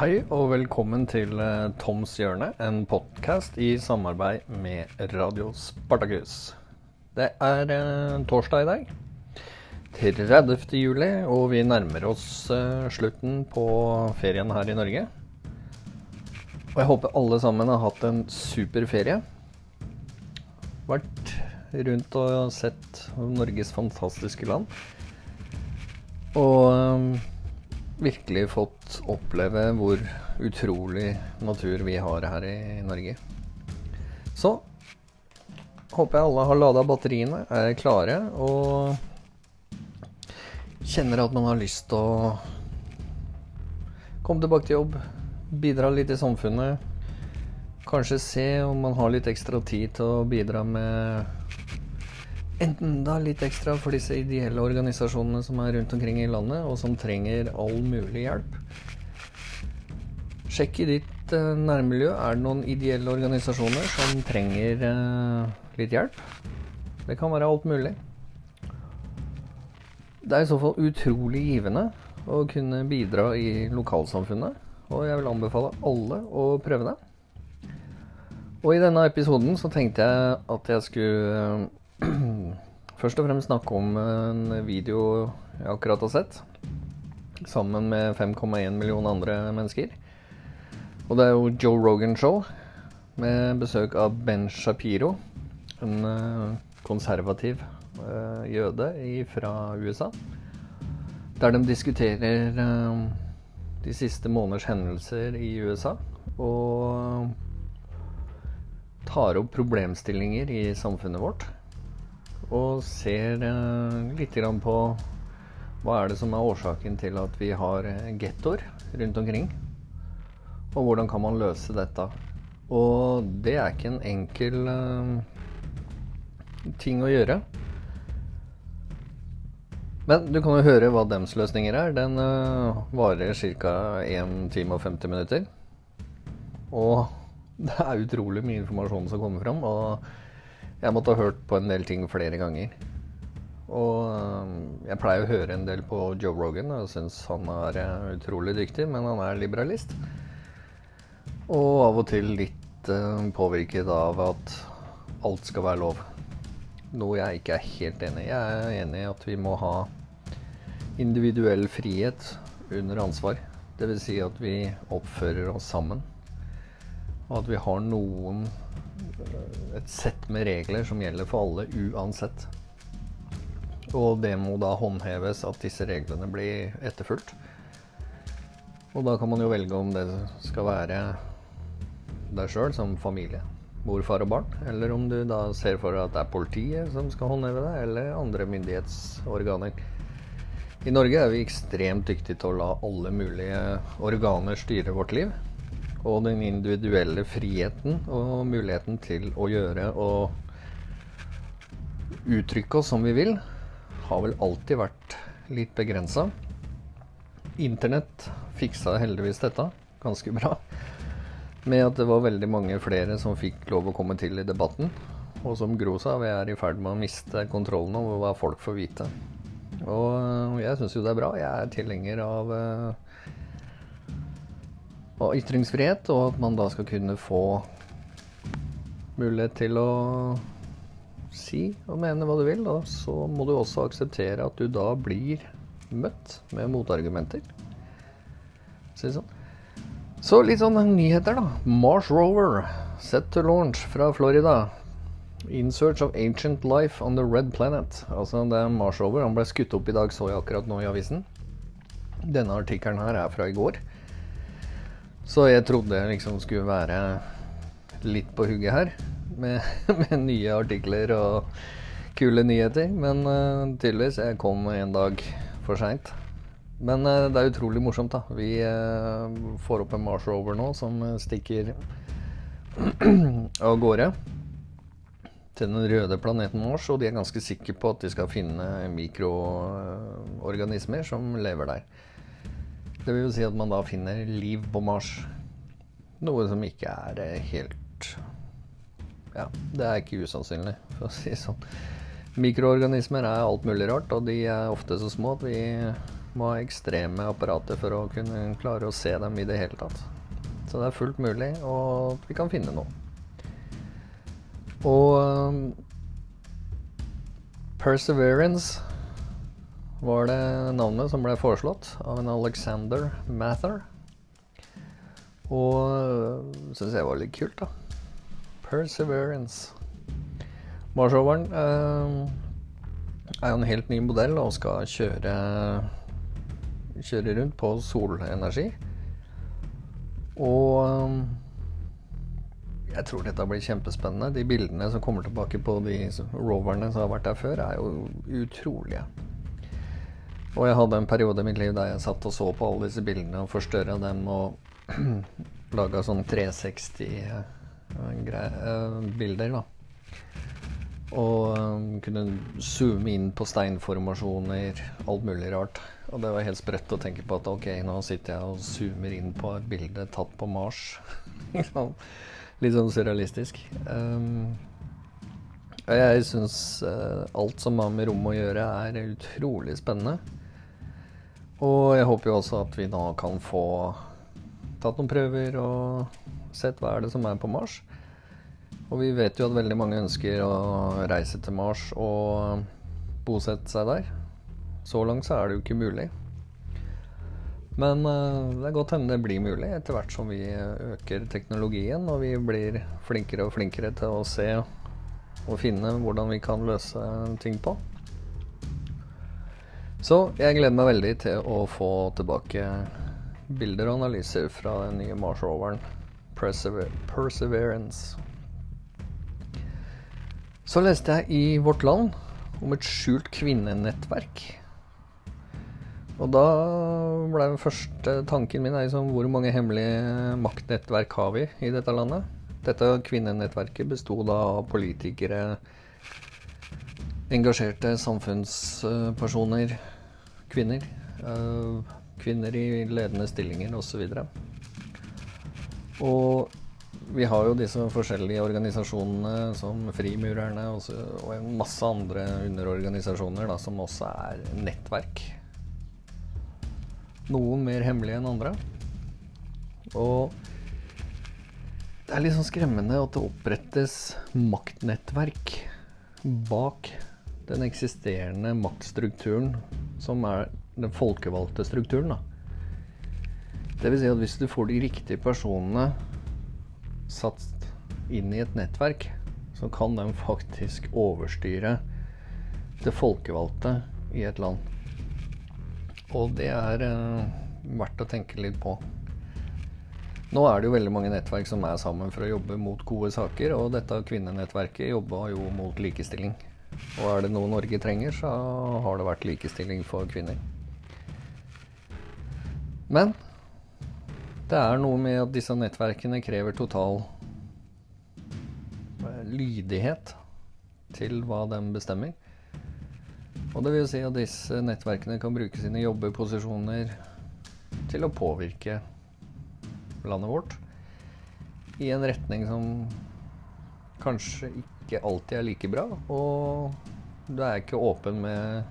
Hei og velkommen til eh, Toms hjørne, en podkast i samarbeid med Radio Spartakus. Det er eh, torsdag i dag, 30. juli, og vi nærmer oss eh, slutten på ferien her i Norge. Og jeg håper alle sammen har hatt en super ferie. Vært rundt og sett Norges fantastiske land. Og virkelig fått oppleve hvor utrolig natur vi har her i Norge. Så håper jeg alle har lada batteriene, er klare og kjenner at man har lyst til å komme tilbake til jobb, bidra litt i samfunnet. Kanskje se om man har litt ekstra tid til å bidra med enda litt ekstra for disse ideelle organisasjonene som er rundt omkring i landet, og som trenger all mulig hjelp. Sjekk i ditt uh, nærmiljø. Er det noen ideelle organisasjoner som trenger uh, litt hjelp? Det kan være alt mulig. Det er i så fall utrolig givende å kunne bidra i lokalsamfunnet, og jeg vil anbefale alle å prøve det. Og i denne episoden så tenkte jeg at jeg skulle først og fremst snakke om en video jeg akkurat har sett. Sammen med 5,1 millioner andre mennesker. Og det er jo Joe Rogan Show med besøk av Ben Shapiro. En konservativ jøde fra USA. Der de diskuterer de siste måneders hendelser i USA. Og tar opp problemstillinger i samfunnet vårt og ser eh, litt på hva er det som er årsaken til at vi har gettoer rundt omkring. Og hvordan kan man løse dette. Og det er ikke en enkel uh, ting å gjøre. Men du kan jo høre hva dems løsninger er. Den varer ca. 1 time og 50 minutter. Og det er utrolig mye informasjon som kommer fram. Og jeg måtte ha hørt på en del ting flere ganger. Og um, jeg pleier å høre en del på Joe Rogan og syns han er uh, utrolig dyktig, men han er liberalist. Og av og til litt uh, påvirket av at alt skal være lov. Noe jeg ikke er helt enig i. Jeg er enig i at vi må ha individuell frihet under ansvar. Dvs. Si at vi oppfører oss sammen. Og at vi har noen et sett med regler som gjelder for alle uansett. Og det må da håndheves at disse reglene blir etterfulgt. Og da kan man jo velge om det skal være deg sjøl som familie, mor, far og barn, eller om du da ser for deg at det er politiet som skal håndheve det, eller andre myndighetsorganer. I Norge er vi ekstremt dyktige til å la alle mulige organer styre vårt liv og den individuelle friheten og muligheten til å gjøre og uttrykke oss som vi vil, har vel alltid vært litt begrensa. Internett fiksa heldigvis dette ganske bra. Med at det var veldig mange flere som fikk lov å komme til i debatten. Og som Gro sa, vi er i ferd med å miste kontrollen over hva folk får vite. Og jeg syns jo det er bra. Jeg er tilhenger av uh, og ytringsfrihet, og at man da skal kunne få mulighet til å si og mene hva du vil. Og så må du også akseptere at du da blir møtt med motargumenter. Si sånn. Så litt sånn nyheter, da. Mars Rover set to launch fra Florida. In search of ancient life on the red planet. Altså det er Mars Rover. Han ble skutt opp i dag, så jeg akkurat nå i avisen. Denne artikkelen her er fra i går. Så jeg trodde jeg liksom skulle være litt på hugget her med, med nye artikler og kule nyheter. Men uh, tydeligvis jeg kom en dag for seint. Men uh, det er utrolig morsomt, da. Vi uh, får opp en Mars Rover nå som stikker av gårde til den røde planeten Mars, og de er ganske sikre på at de skal finne mikroorganismer som lever der. Det vil jo si at man da finner liv på Mars. Noe som ikke er helt Ja, det er ikke usannsynlig, for å si det sånn. Mikroorganismer er alt mulig rart, og de er ofte så små at vi Må ha ekstreme apparater for å kunne klare å se dem i det hele tatt. Så det er fullt mulig, og vi kan finne noe. Og um, Perseverance var det navnet som ble foreslått av en Alexander Mather. Og uh, syns jeg var litt kult, da. Perseverance. Marshoveren eh, er jo en helt ny modell og skal kjøre, kjøre rundt på solenergi. Og um, jeg tror dette blir kjempespennende. De bildene som kommer tilbake på de roverne som har vært der før, er jo utrolige. Og jeg hadde en periode i mitt liv der jeg satt og så på alle disse bildene og forstørra dem og laga sånn 360-bilder, eh, da. Og um, kunne zoome inn på steinformasjoner, alt mulig rart. Og det var helt sprøtt å tenke på at ok, nå sitter jeg og zoomer inn på et bilde tatt på Mars. Litt sånn surrealistisk. Um, og jeg syns alt som har med rom å gjøre, er utrolig spennende. Og jeg håper jo også at vi nå kan få tatt noen prøver og sett hva er det som er på Mars. Og vi vet jo at veldig mange ønsker å reise til Mars og bosette seg der. Så langt så er det jo ikke mulig. Men uh, det er godt hende det blir mulig etter hvert som vi øker teknologien og vi blir flinkere og flinkere til å se og finne hvordan vi kan løse ting på. Så jeg gleder meg veldig til å få tilbake bilder og analyser fra den nye Mars-roveren Persever Perseverance. Så leste jeg i Vårt Land om et skjult kvinnenettverk. Og da ble den første tanken min liksom, hvor mange hemmelige maktnettverk har vi i dette landet? Dette kvinnenettverket besto da av politikere, engasjerte samfunnspersoner, kvinner. Eh, kvinner i ledende stillinger osv. Og, og vi har jo disse forskjellige organisasjonene som Frimurerne og, og en masse andre underorganisasjoner da, som også er nettverk. Noen mer hemmelige enn andre. Og det er litt sånn skremmende at det opprettes maktnettverk bak den eksisterende maktstrukturen som er den folkevalgte strukturen. Dvs. Si at hvis du får de riktige personene satt inn i et nettverk, så kan de faktisk overstyre det folkevalgte i et land. Og det er eh, verdt å tenke litt på. Nå er det jo veldig mange nettverk som er sammen for å jobbe mot gode saker, og dette kvinnenettverket jobba jo mot likestilling. Og er det noe Norge trenger, så har det vært likestilling for kvinner. Men det er noe med at disse nettverkene krever total eh, lydighet til hva de bestemmer. Og det vil si at disse nettverkene kan bruke sine jobbeposisjoner til å påvirke landet vårt i en retning som kanskje ikke alltid er like bra. Og du er ikke åpen med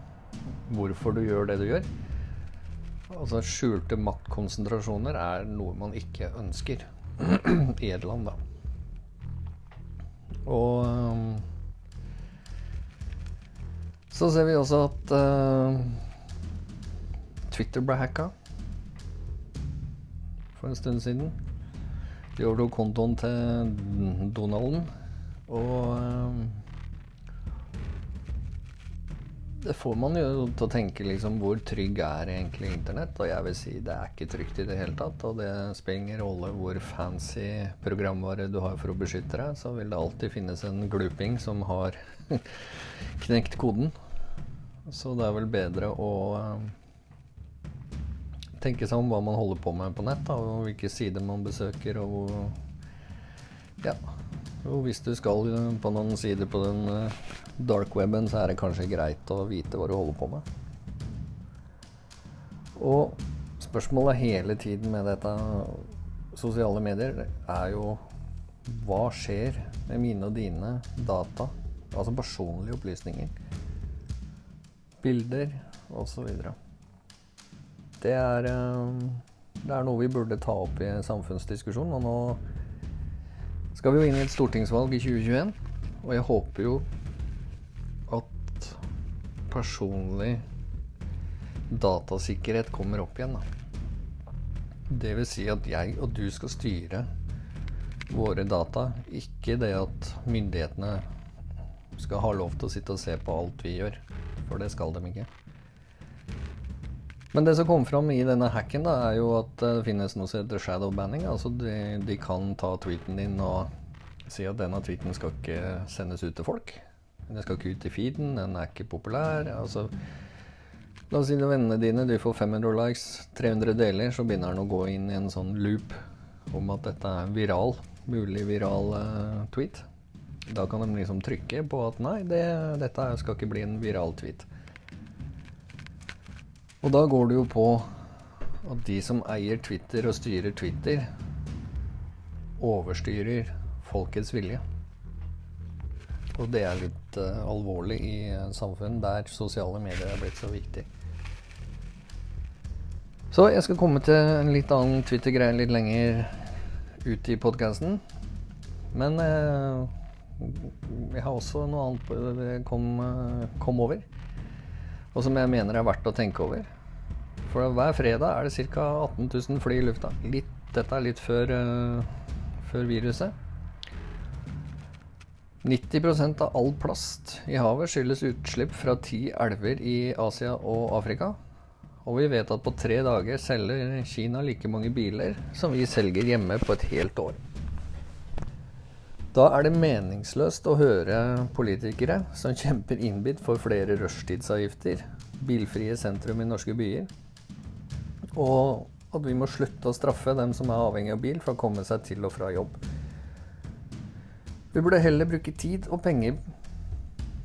hvorfor du gjør det du gjør. Altså skjulte maktkonsentrasjoner er noe man ikke ønsker i et land, da. Og um, så ser vi også at uh, Twitter ble hacka for en stund siden. De overtok kontoen til Donalden. Og um, det får man jo til å tenke liksom hvor trygg er egentlig internett? Og jeg vil si det er ikke trygt i det hele tatt. Og det spiller ingen rolle hvor fancy programvare du har for å beskytte deg, så vil det alltid finnes en gluping som har knekt koden. Så det er vel bedre å uh, tenke seg om hva man holder på med på nett, da, og hvilke sider man besøker, og ja. Og hvis du skal på noen sider på den uh, dark weben, så er det kanskje greit å vite hva du holder på med. Og spørsmålet hele tiden med dette sosiale medier er jo hva skjer med mine og dine data? Altså personlige opplysninger. Bilder osv. det er, eh, det er noe vi burde ta opp i samfunnsdiskusjonen. Og nå skal vi jo inn i et stortingsvalg i 2021, og jeg håper jo at personlig datasikkerhet kommer opp igjen. Da. Det vil si at jeg og du skal styre våre data, ikke det at myndighetene skal ha lov til å sitte og se på alt vi gjør. For det skal de ikke. Men det som kom fram i denne hacken, da, er jo at det finnes noe som heter shadow banning. Altså de, de, kan ta tweeten din og si at denne tweeten skal ikke sendes ut til folk. Den skal ikke ut i feeden, den er ikke populær. Altså, la oss si at vennene dine, du får 500 likes, 300 deler, så begynner den å gå inn i en sånn loop om at dette er viral, mulig viral uh, tweet. Da kan de liksom trykke på at nei, det, dette skal ikke bli en viral tweet. Og da går det jo på at de som eier Twitter og styrer Twitter, overstyrer folkets vilje. Og det er litt uh, alvorlig i uh, samfunn der sosiale medier er blitt så viktig. Så jeg skal komme til en litt annen Twitter-greie litt lenger ut i podkasten. Men uh, jeg har også noe annet på det uh, kom over og som jeg mener er verdt å tenke over. For hver fredag er det ca. 18 000 fly i lufta. Litt, dette er litt før, uh, før viruset. 90% av all plast i havet skyldes utslipp fra ti elver i Asia og Afrika. Og vi vet at på tre dager selger Kina like mange biler som vi selger hjemme på et helt år. Da er det meningsløst å høre politikere som kjemper innbitt for flere rushtidsavgifter, bilfrie sentrum i norske byer, og at vi må slutte å straffe dem som er avhengig av bil for å komme seg til og fra jobb. Vi burde heller bruke tid og penger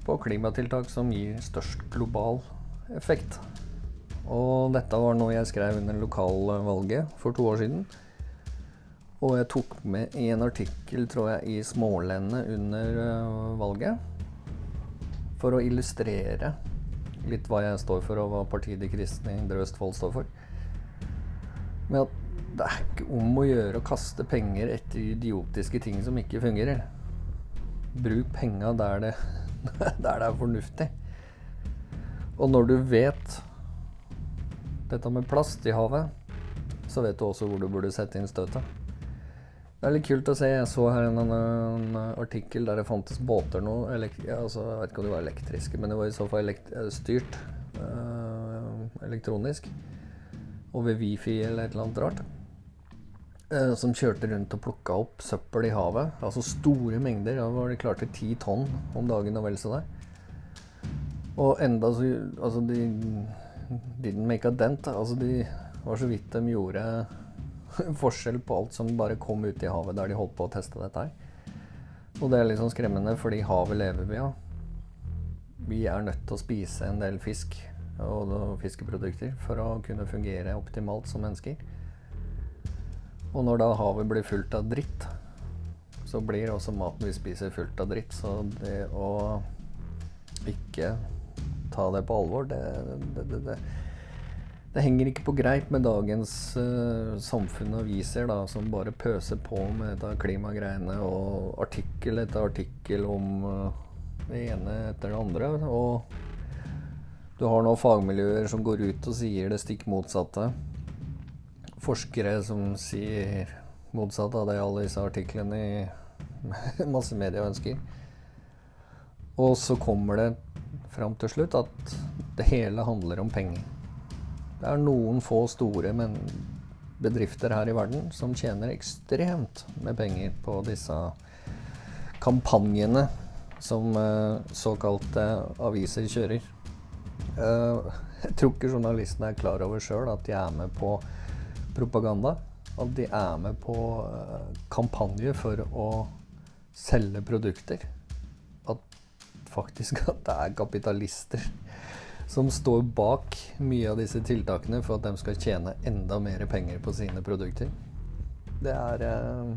på klimatiltak som gir størst global effekt. Og dette var noe jeg skrev under lokalvalget for to år siden. Og jeg tok med i en artikkel, tror jeg, i Smålendet under uh, valget. For å illustrere litt hva jeg står for, og hva partiet De kristne i Indre Østfold står for. Med at det er ikke om å gjøre å kaste penger etter idiotiske ting som ikke fungerer. Bruk penga der, der det er fornuftig. Og når du vet dette med plast i havet, så vet du også hvor du burde sette inn støtet. Det er litt kult å se. Jeg så her en, en artikkel der det fantes båter nå. Altså, jeg vet ikke om de var elektriske, men det var i så fall elekt styrt øh, elektronisk. Over wifi eller et eller annet rart. Øh, som kjørte rundt og plukka opp søppel i havet. Altså store mengder. Da var de til ti tonn om dagen og vel så det. Og enda så Altså, de didn't make a dent. Altså, de var så vidt de gjorde forskjell på alt som bare kom ut i havet der de holdt på å teste dette her. Og det er litt sånn skremmende, fordi havet lever vi av. Vi er nødt til å spise en del fisk og fiskeprodukter for å kunne fungere optimalt som mennesker. Og når da havet blir fullt av dritt, så blir også maten vi spiser, fullt av dritt. Så det å ikke ta det på alvor, det, det, det, det det henger ikke på greip med dagens uh, samfunn aviser da, som bare pøser på med dette klimagreiene og artikkel etter artikkel om uh, det ene etter det andre. Og du har nå fagmiljøer som går ut og sier det stikk motsatte. Forskere som sier motsatt av det alle disse artiklene i massemedia ønsker. Og så kommer det fram til slutt at det hele handler om penger. Det er noen få store bedrifter her i verden som tjener ekstremt med penger på disse kampanjene som uh, såkalte aviser kjører. Uh, jeg tror ikke journalistene er klar over sjøl at de er med på propaganda. At de er med på kampanje kampanjer for å selge produkter. At faktisk at det er kapitalister som står bak mye av disse tiltakene for at de skal tjene enda mer penger på sine produkter. Det er eh,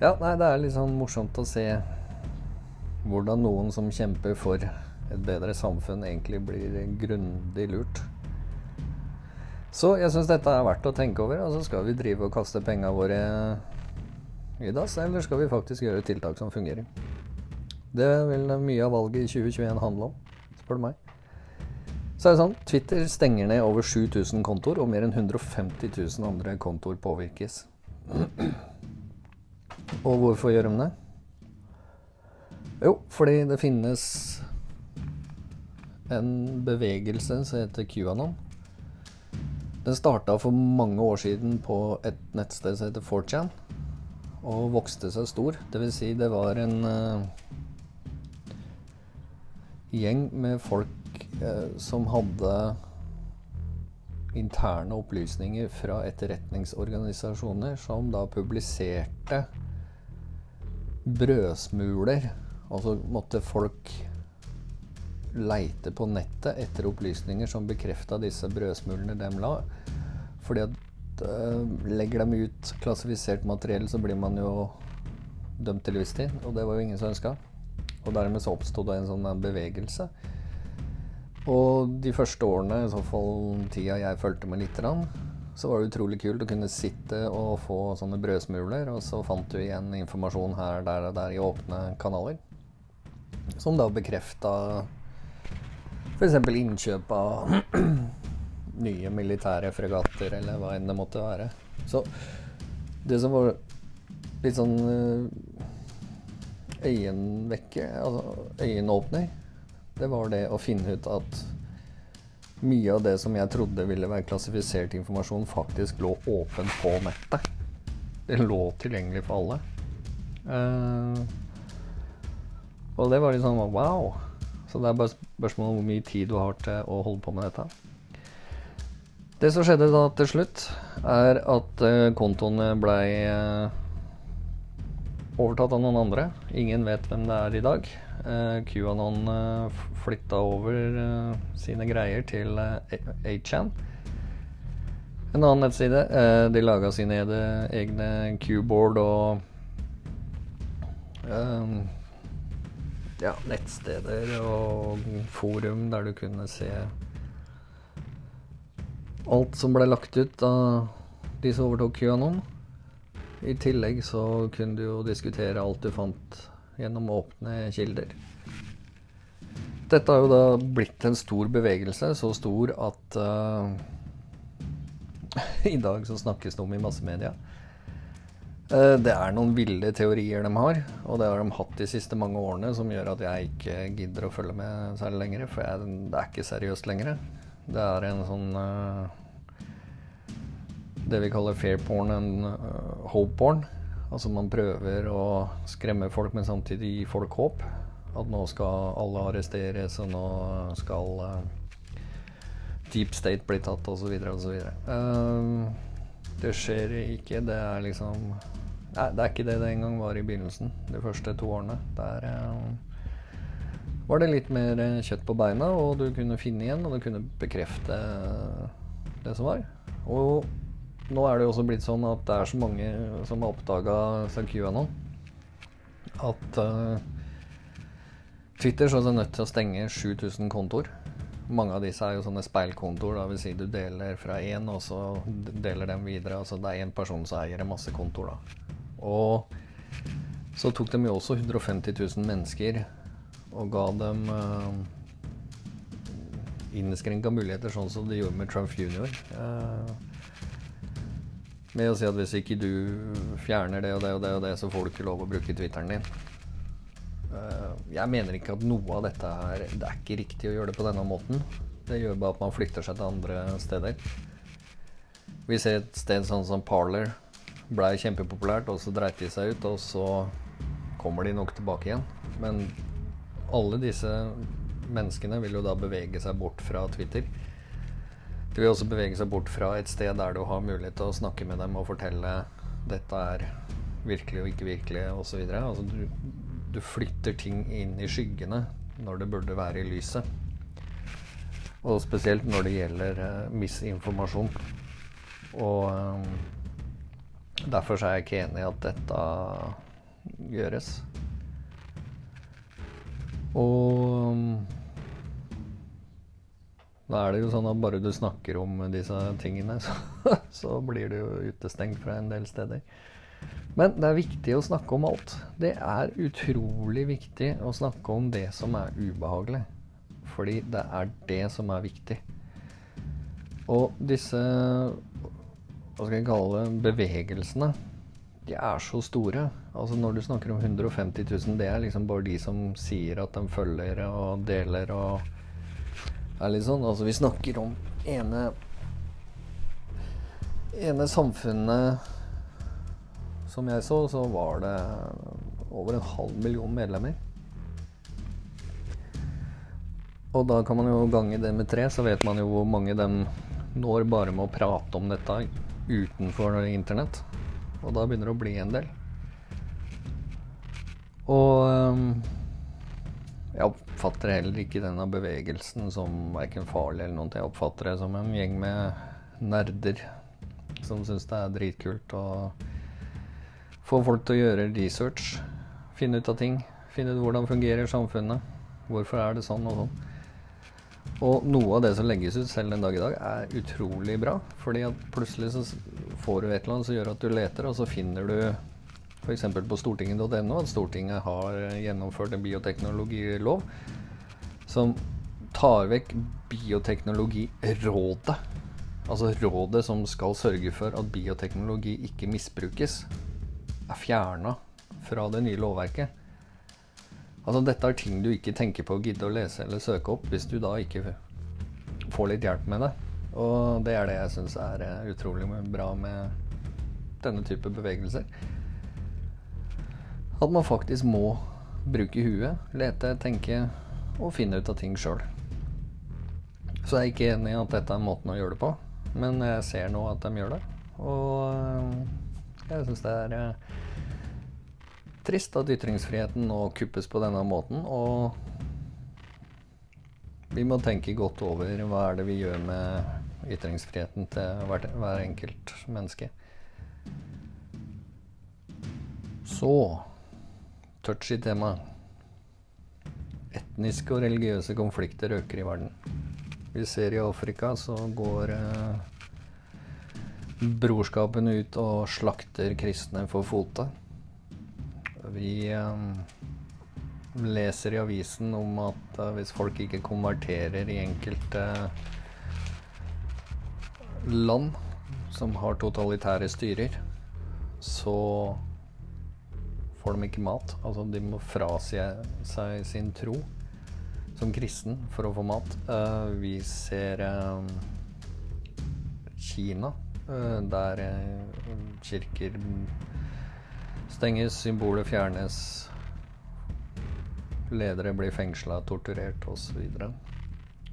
Ja, nei, det er litt sånn morsomt å se hvordan noen som kjemper for et bedre samfunn, egentlig blir grundig lurt. Så jeg syns dette er verdt å tenke over. Altså Skal vi drive og kaste penga våre i dass, eller skal vi faktisk gjøre tiltak som fungerer? Det vil mye av valget i 2021 handle om, spør du meg. Så er det sånn, Twitter stenger ned over 7000 kontoer, og mer enn 150 000 andre kontoer påvirkes. Og hvorfor gjør de det? Jo, fordi det finnes en bevegelse som heter QAnon. Den starta for mange år siden på et nettsted som heter 4chan, og vokste seg stor. Det vil si, det var en uh, gjeng med folk som hadde interne opplysninger fra etterretningsorganisasjoner som da publiserte brødsmuler. Og så måtte folk leite på nettet etter opplysninger som bekrefta disse brødsmulene de la. Fordi at uh, legger dem ut klassifisert materiell, så blir man jo dømt til livstid. Og det var jo ingen som ønska. Og dermed så oppstod det en sånn bevegelse. Og de første årene, i så fall tida jeg fulgte med lite grann, så var det utrolig kult å kunne sitte og få sånne brødsmuler, og så fant du igjen informasjon her, der og der i åpne kanaler. Som da bekrefta F.eks. innkjøp av nye militære fregatter, eller hva enn det måtte være. Så det som var litt sånn eh, øyenvekker, altså øyenåpner, det var det å finne ut at mye av det som jeg trodde ville være klassifisert informasjon, faktisk lå åpent på nettet. Det lå tilgjengelig for alle. Uh, og det var litt sånn wow. Så det er bare spørsmål om hvor mye tid du har til å holde på med dette. Det som skjedde da til slutt, er at uh, kontoene blei uh, overtatt av noen andre. Ingen vet hvem det er i dag. Uh, QAnon uh, flytta over uh, sine greier til uh, 8chan. En annen nettside. de laga sine egne Q-board og ja, nettsteder og forum der du kunne se alt som ble lagt ut av de som overtok QAnon. I tillegg så kunne du jo diskutere alt du fant gjennom åpne kilder. Dette har jo da blitt en stor bevegelse, så stor at uh, i dag så snakkes det om i massemedia. Uh, det er noen ville teorier de har, og det har de hatt de siste mange årene, som gjør at jeg ikke gidder å følge med særlig lenger, for jeg, det er ikke seriøst lenger. Det er en sånn uh, Det vi kaller fair porn and uh, hope porn. Altså man prøver å skremme folk, men samtidig gi folk håp. At nå skal alle arresteres, og nå skal uh, Deep State bli tatt, osv., osv. Uh, det skjer ikke. Det er liksom Nei, det er ikke det det engang var i begynnelsen. De første to årene. Der uh, var det litt mer eh, kjøtt på beina, og du kunne finne igjen, og du kunne bekrefte det som var. Og nå er det jo også blitt sånn at det er så mange som har oppdaga QAnon at uh, Twitter så er nødt til å stenge 7000 kontoer. Mange av disse er jo sånne speilkontoer. Da vil si du deler fra én, og så deler dem videre. Altså det er én person som eier masse kontoer, da. Og så tok de jo også 150 000 mennesker og ga dem uh, innskrenka muligheter, sånn som de gjorde med Trump jr. Uh, med å si at hvis ikke du fjerner det og det og det, og det så får du ikke lov å bruke Twitteren din. Uh, jeg mener ikke at noe av dette er Det er ikke riktig å gjøre det på denne måten. Det gjør bare at man flykter seg til andre steder. Vi ser et sted sånn som Parler blei kjempepopulært, og så dreit de seg ut, og så kommer de nok tilbake igjen. Men alle disse menneskene vil jo da bevege seg bort fra Twitter. De vil også bevege seg bort fra et sted der du har mulighet til å snakke med dem og fortelle dette er virkelig og ikke virkelig osv. Altså du, du flytter ting inn i skyggene når det burde være i lyset. Og spesielt når det gjelder uh, misinformasjon. Og um, Derfor er jeg ikke enig i at dette gjøres. Og Da er det jo sånn at bare du snakker om disse tingene, så, så blir du jo utestengt fra en del steder. Men det er viktig å snakke om alt. Det er utrolig viktig å snakke om det som er ubehagelig. Fordi det er det som er viktig. Og disse hva skal jeg kalle det, bevegelsene, de er så store. Altså Når du snakker om 150 000, det er liksom bare de som sier at de følger og deler og er litt sånn. Altså vi snakker om ene ene samfunnet som jeg så, så var det over en halv million medlemmer. Og da kan man jo gange det med tre, så vet man jo hvor mange dem når bare med å prate om dette utenfor internett. Og da begynner det å bli en del. Og um, jeg oppfatter heller ikke denne bevegelsen som verken farlig eller noe. Jeg oppfatter det som en gjeng med nerder som syns det er dritkult å få folk til å gjøre research. Finne ut av ting. Finne ut hvordan fungerer samfunnet. Hvorfor er det sånn og sånn. Og noe av det som legges ut selv den dag i dag, er utrolig bra. Fordi at plutselig så får du et eller annet som gjør at du leter, og så finner du f.eks. på stortinget.no at Stortinget har gjennomført en bioteknologilov som tar vekk Bioteknologirådet. Altså rådet som skal sørge for at bioteknologi ikke misbrukes, er fjerna fra det nye lovverket. Altså Dette er ting du ikke tenker på å gidde å lese eller søke opp hvis du da ikke får litt hjelp med det. Og det er det jeg syns er eh, utrolig bra med denne type bevegelser. At man faktisk må bruke huet, lete, tenke og finne ut av ting sjøl. Så jeg er ikke enig i at dette er måten å gjøre det på, men jeg ser nå at de gjør det. Og eh, jeg syns det er eh, trist at ytringsfriheten nå kuppes på denne måten. Og vi må tenke godt over hva er det vi gjør med ytringsfriheten til hver, hver enkelt menneske. Så touchy tema. Etniske og religiøse konflikter øker i verden. Vi ser i Afrika så går eh, brorskapene ut og slakter kristne for fote. Vi eh, leser i avisen om at eh, hvis folk ikke konverterer i enkelte land som har totalitære styrer, så får de ikke mat. Altså de må frasi seg sin tro som kristen for å få mat. Uh, vi ser uh, Kina, uh, der kirker stenges, symboler fjernes, ledere blir fengsla, torturert osv.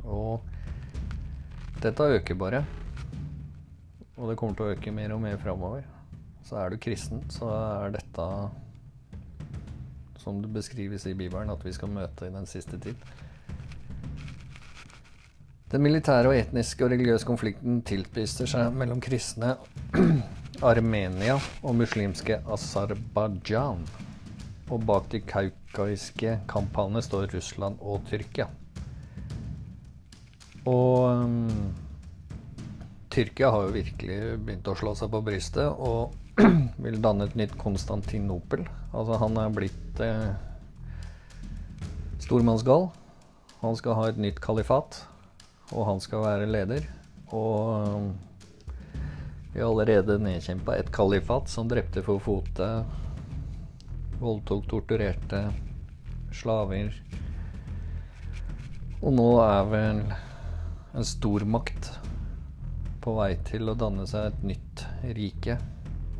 Og, og dette øker bare. Og det kommer til å øke mer og mer framover. Så er du kristen, så er dette som det beskrives i Bibelen, at vi skal møte i den siste tid. Den militære og etniske og religiøse konflikten tilspisser seg mellom kristne Armenia og muslimske Aserbajdsjan. Og bak de kaukaiske kampene står Russland og Tyrkia. Og um, Tyrkia har jo virkelig begynt å slå seg på brystet og vil danne et nytt Konstantinopel. Altså han er blitt eh, stormannsgal. Han skal ha et nytt kalifat, og han skal være leder. Og um, vi har allerede nedkjempa et kalifat som drepte for fote, voldtok, torturerte slaver. Og nå er vel en stormakt på vei til å danne seg et nytt rike.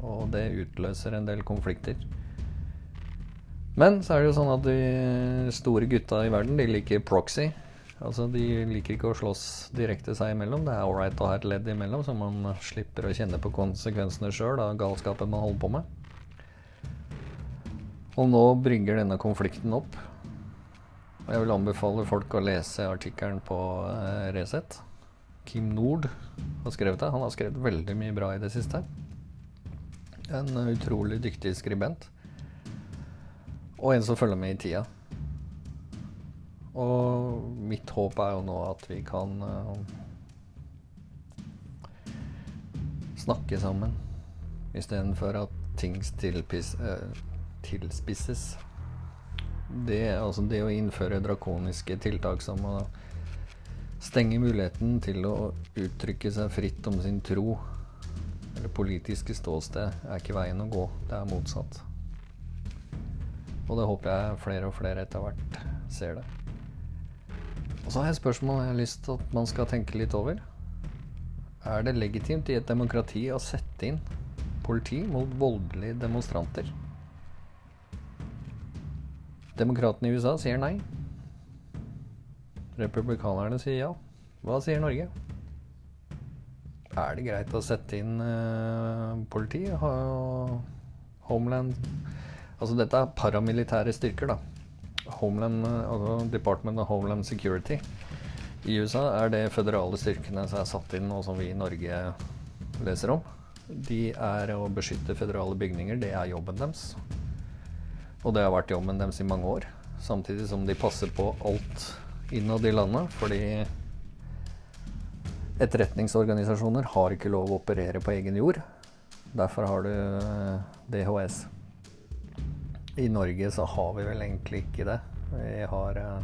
Og det utløser en del konflikter. Men så er det jo sånn at de store gutta i verden, de liker proxy. Altså, De liker ikke å slåss direkte seg imellom. Det er ålreit å ha et ledd imellom, så man slipper å kjenne på konsekvensene sjøl av galskapen man holder på med. Og nå brygger denne konflikten opp. Og jeg vil anbefale folk å lese artikkelen på eh, Resett. Kim Nord har skrevet det. Han har skrevet veldig mye bra i det siste. En utrolig dyktig skribent. Og en som følger med i tida. Og mitt håp er jo nå at vi kan uh, snakke sammen istedenfor at ting uh, tilspisses. Det, altså det å innføre drakoniske tiltak som å stenge muligheten til å uttrykke seg fritt om sin tro eller politiske ståsted, er ikke veien å gå. Det er motsatt. Og det håper jeg flere og flere etter hvert ser det. Og så har jeg et spørsmål jeg har lyst til at man skal tenke litt over. Er det legitimt i et demokrati å sette inn politi mot voldelige demonstranter? Demokratene i USA sier nei. Republikanerne sier ja. Hva sier Norge? Er det greit å sette inn uh, politi? Homeland Altså dette er paramilitære styrker, da. Homeland, altså Department of Homeland Security i USA er det føderale styrkene som er satt inn, og som vi i Norge leser om. De er å beskytte føderale bygninger. Det er jobben deres. Og det har vært jobben deres i mange år. Samtidig som de passer på alt innad i landet, fordi etterretningsorganisasjoner har ikke lov å operere på egen jord. Derfor har du eh, DHS. I Norge så har vi vel egentlig ikke det. Vi har, eh,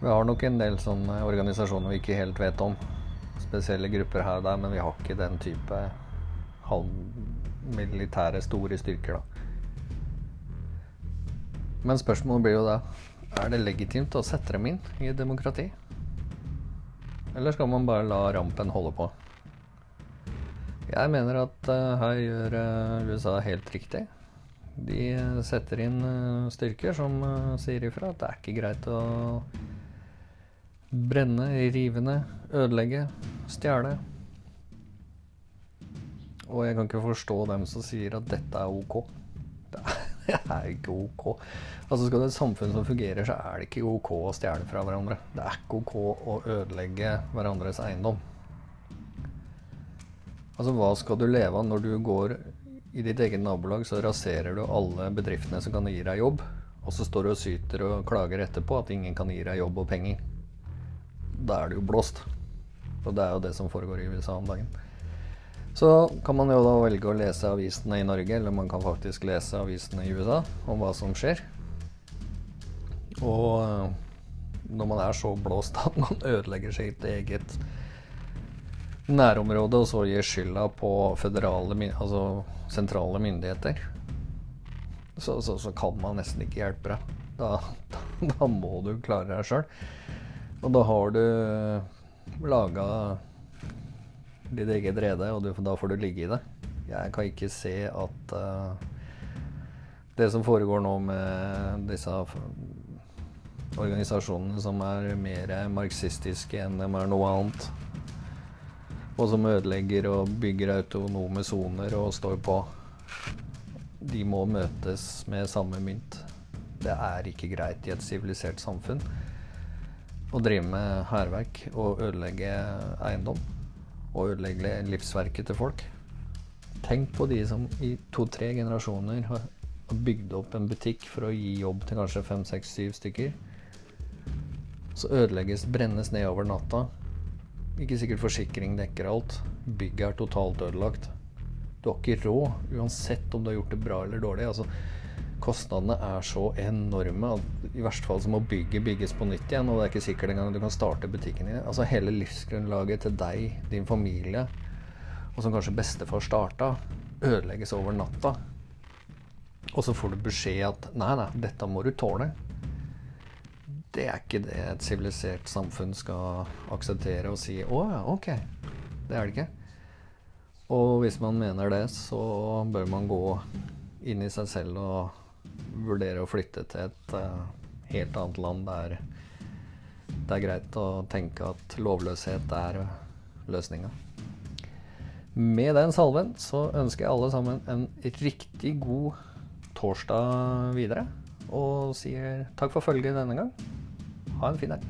vi har nok en del sånne organisasjoner vi ikke helt vet om. Spesielle grupper her og der, men vi har ikke den type halvmilitære store styrker, da. Men spørsmålet blir jo da er det legitimt å sette dem inn i et demokrati? Eller skal man bare la rampen holde på? Jeg mener at uh, her gjør uh, USA helt riktig. De setter inn eh, styrker som eh, sier ifra at det er ikke greit å brenne, rive ned, ødelegge, stjele. Og jeg kan ikke forstå dem som sier at dette er ok. Det er ikke ok. Altså Skal det et samfunn som fungerer, så er det ikke ok å stjele fra hverandre. Det er ikke ok å ødelegge hverandres eiendom. Altså Hva skal du leve av når du går i ditt eget nabolag så raserer du alle bedriftene som kan gi deg jobb, og så står du og syter og klager etterpå at ingen kan gi deg jobb og penger. Da er du jo blåst. Og det er jo det som foregår i USA om dagen. Så kan man jo da velge å lese avisene i Norge, eller man kan faktisk lese avisene i USA om hva som skjer. Og eh, når man er så blåst at man ødelegger sitt eget nærområde, og så gir skylda på føderale, altså sentrale myndigheter, så, så, så, kan man nesten ikke hjelpe deg. Da, da, da må du klare deg sjøl. Og da har du laga ditt eget rede, og du, da får du ligge i det. Jeg kan ikke se at uh, det som foregår nå med disse organisasjonene som er mer marxistiske enn de er noe annet, og som ødelegger og bygger autonome soner og står på. De må møtes med samme mynt. Det er ikke greit i et sivilisert samfunn å drive med hærverk og ødelegge eiendom. Og ødelegge livsverket til folk. Tenk på de som i to-tre generasjoner har bygd opp en butikk for å gi jobb til kanskje fem, seks, syv stykker. Så ødelegges, brennes ned over natta. Ikke sikkert forsikring dekker alt. Bygget er totalt ødelagt. Du har ikke råd, uansett om du har gjort det bra eller dårlig. Altså, kostnadene er så enorme at i verste fall så må bygget bygges på nytt igjen. Og det er ikke sikkert engang du kan starte butikken igjen. Altså hele livsgrunnlaget til deg, din familie, og som kanskje bestefar starta, ødelegges over natta. Og så får du beskjed at nei, nei, dette må du tåle det er ikke det et sivilisert samfunn skal akseptere og si 'Å ja, ok'. Det er det ikke. Og hvis man mener det, så bør man gå inn i seg selv og vurdere å flytte til et uh, helt annet land der det er greit å tenke at lovløshet er løsninga. Med den salven så ønsker jeg alle sammen en riktig god torsdag videre. Og sier takk for følget denne gang. Ha en fin dag.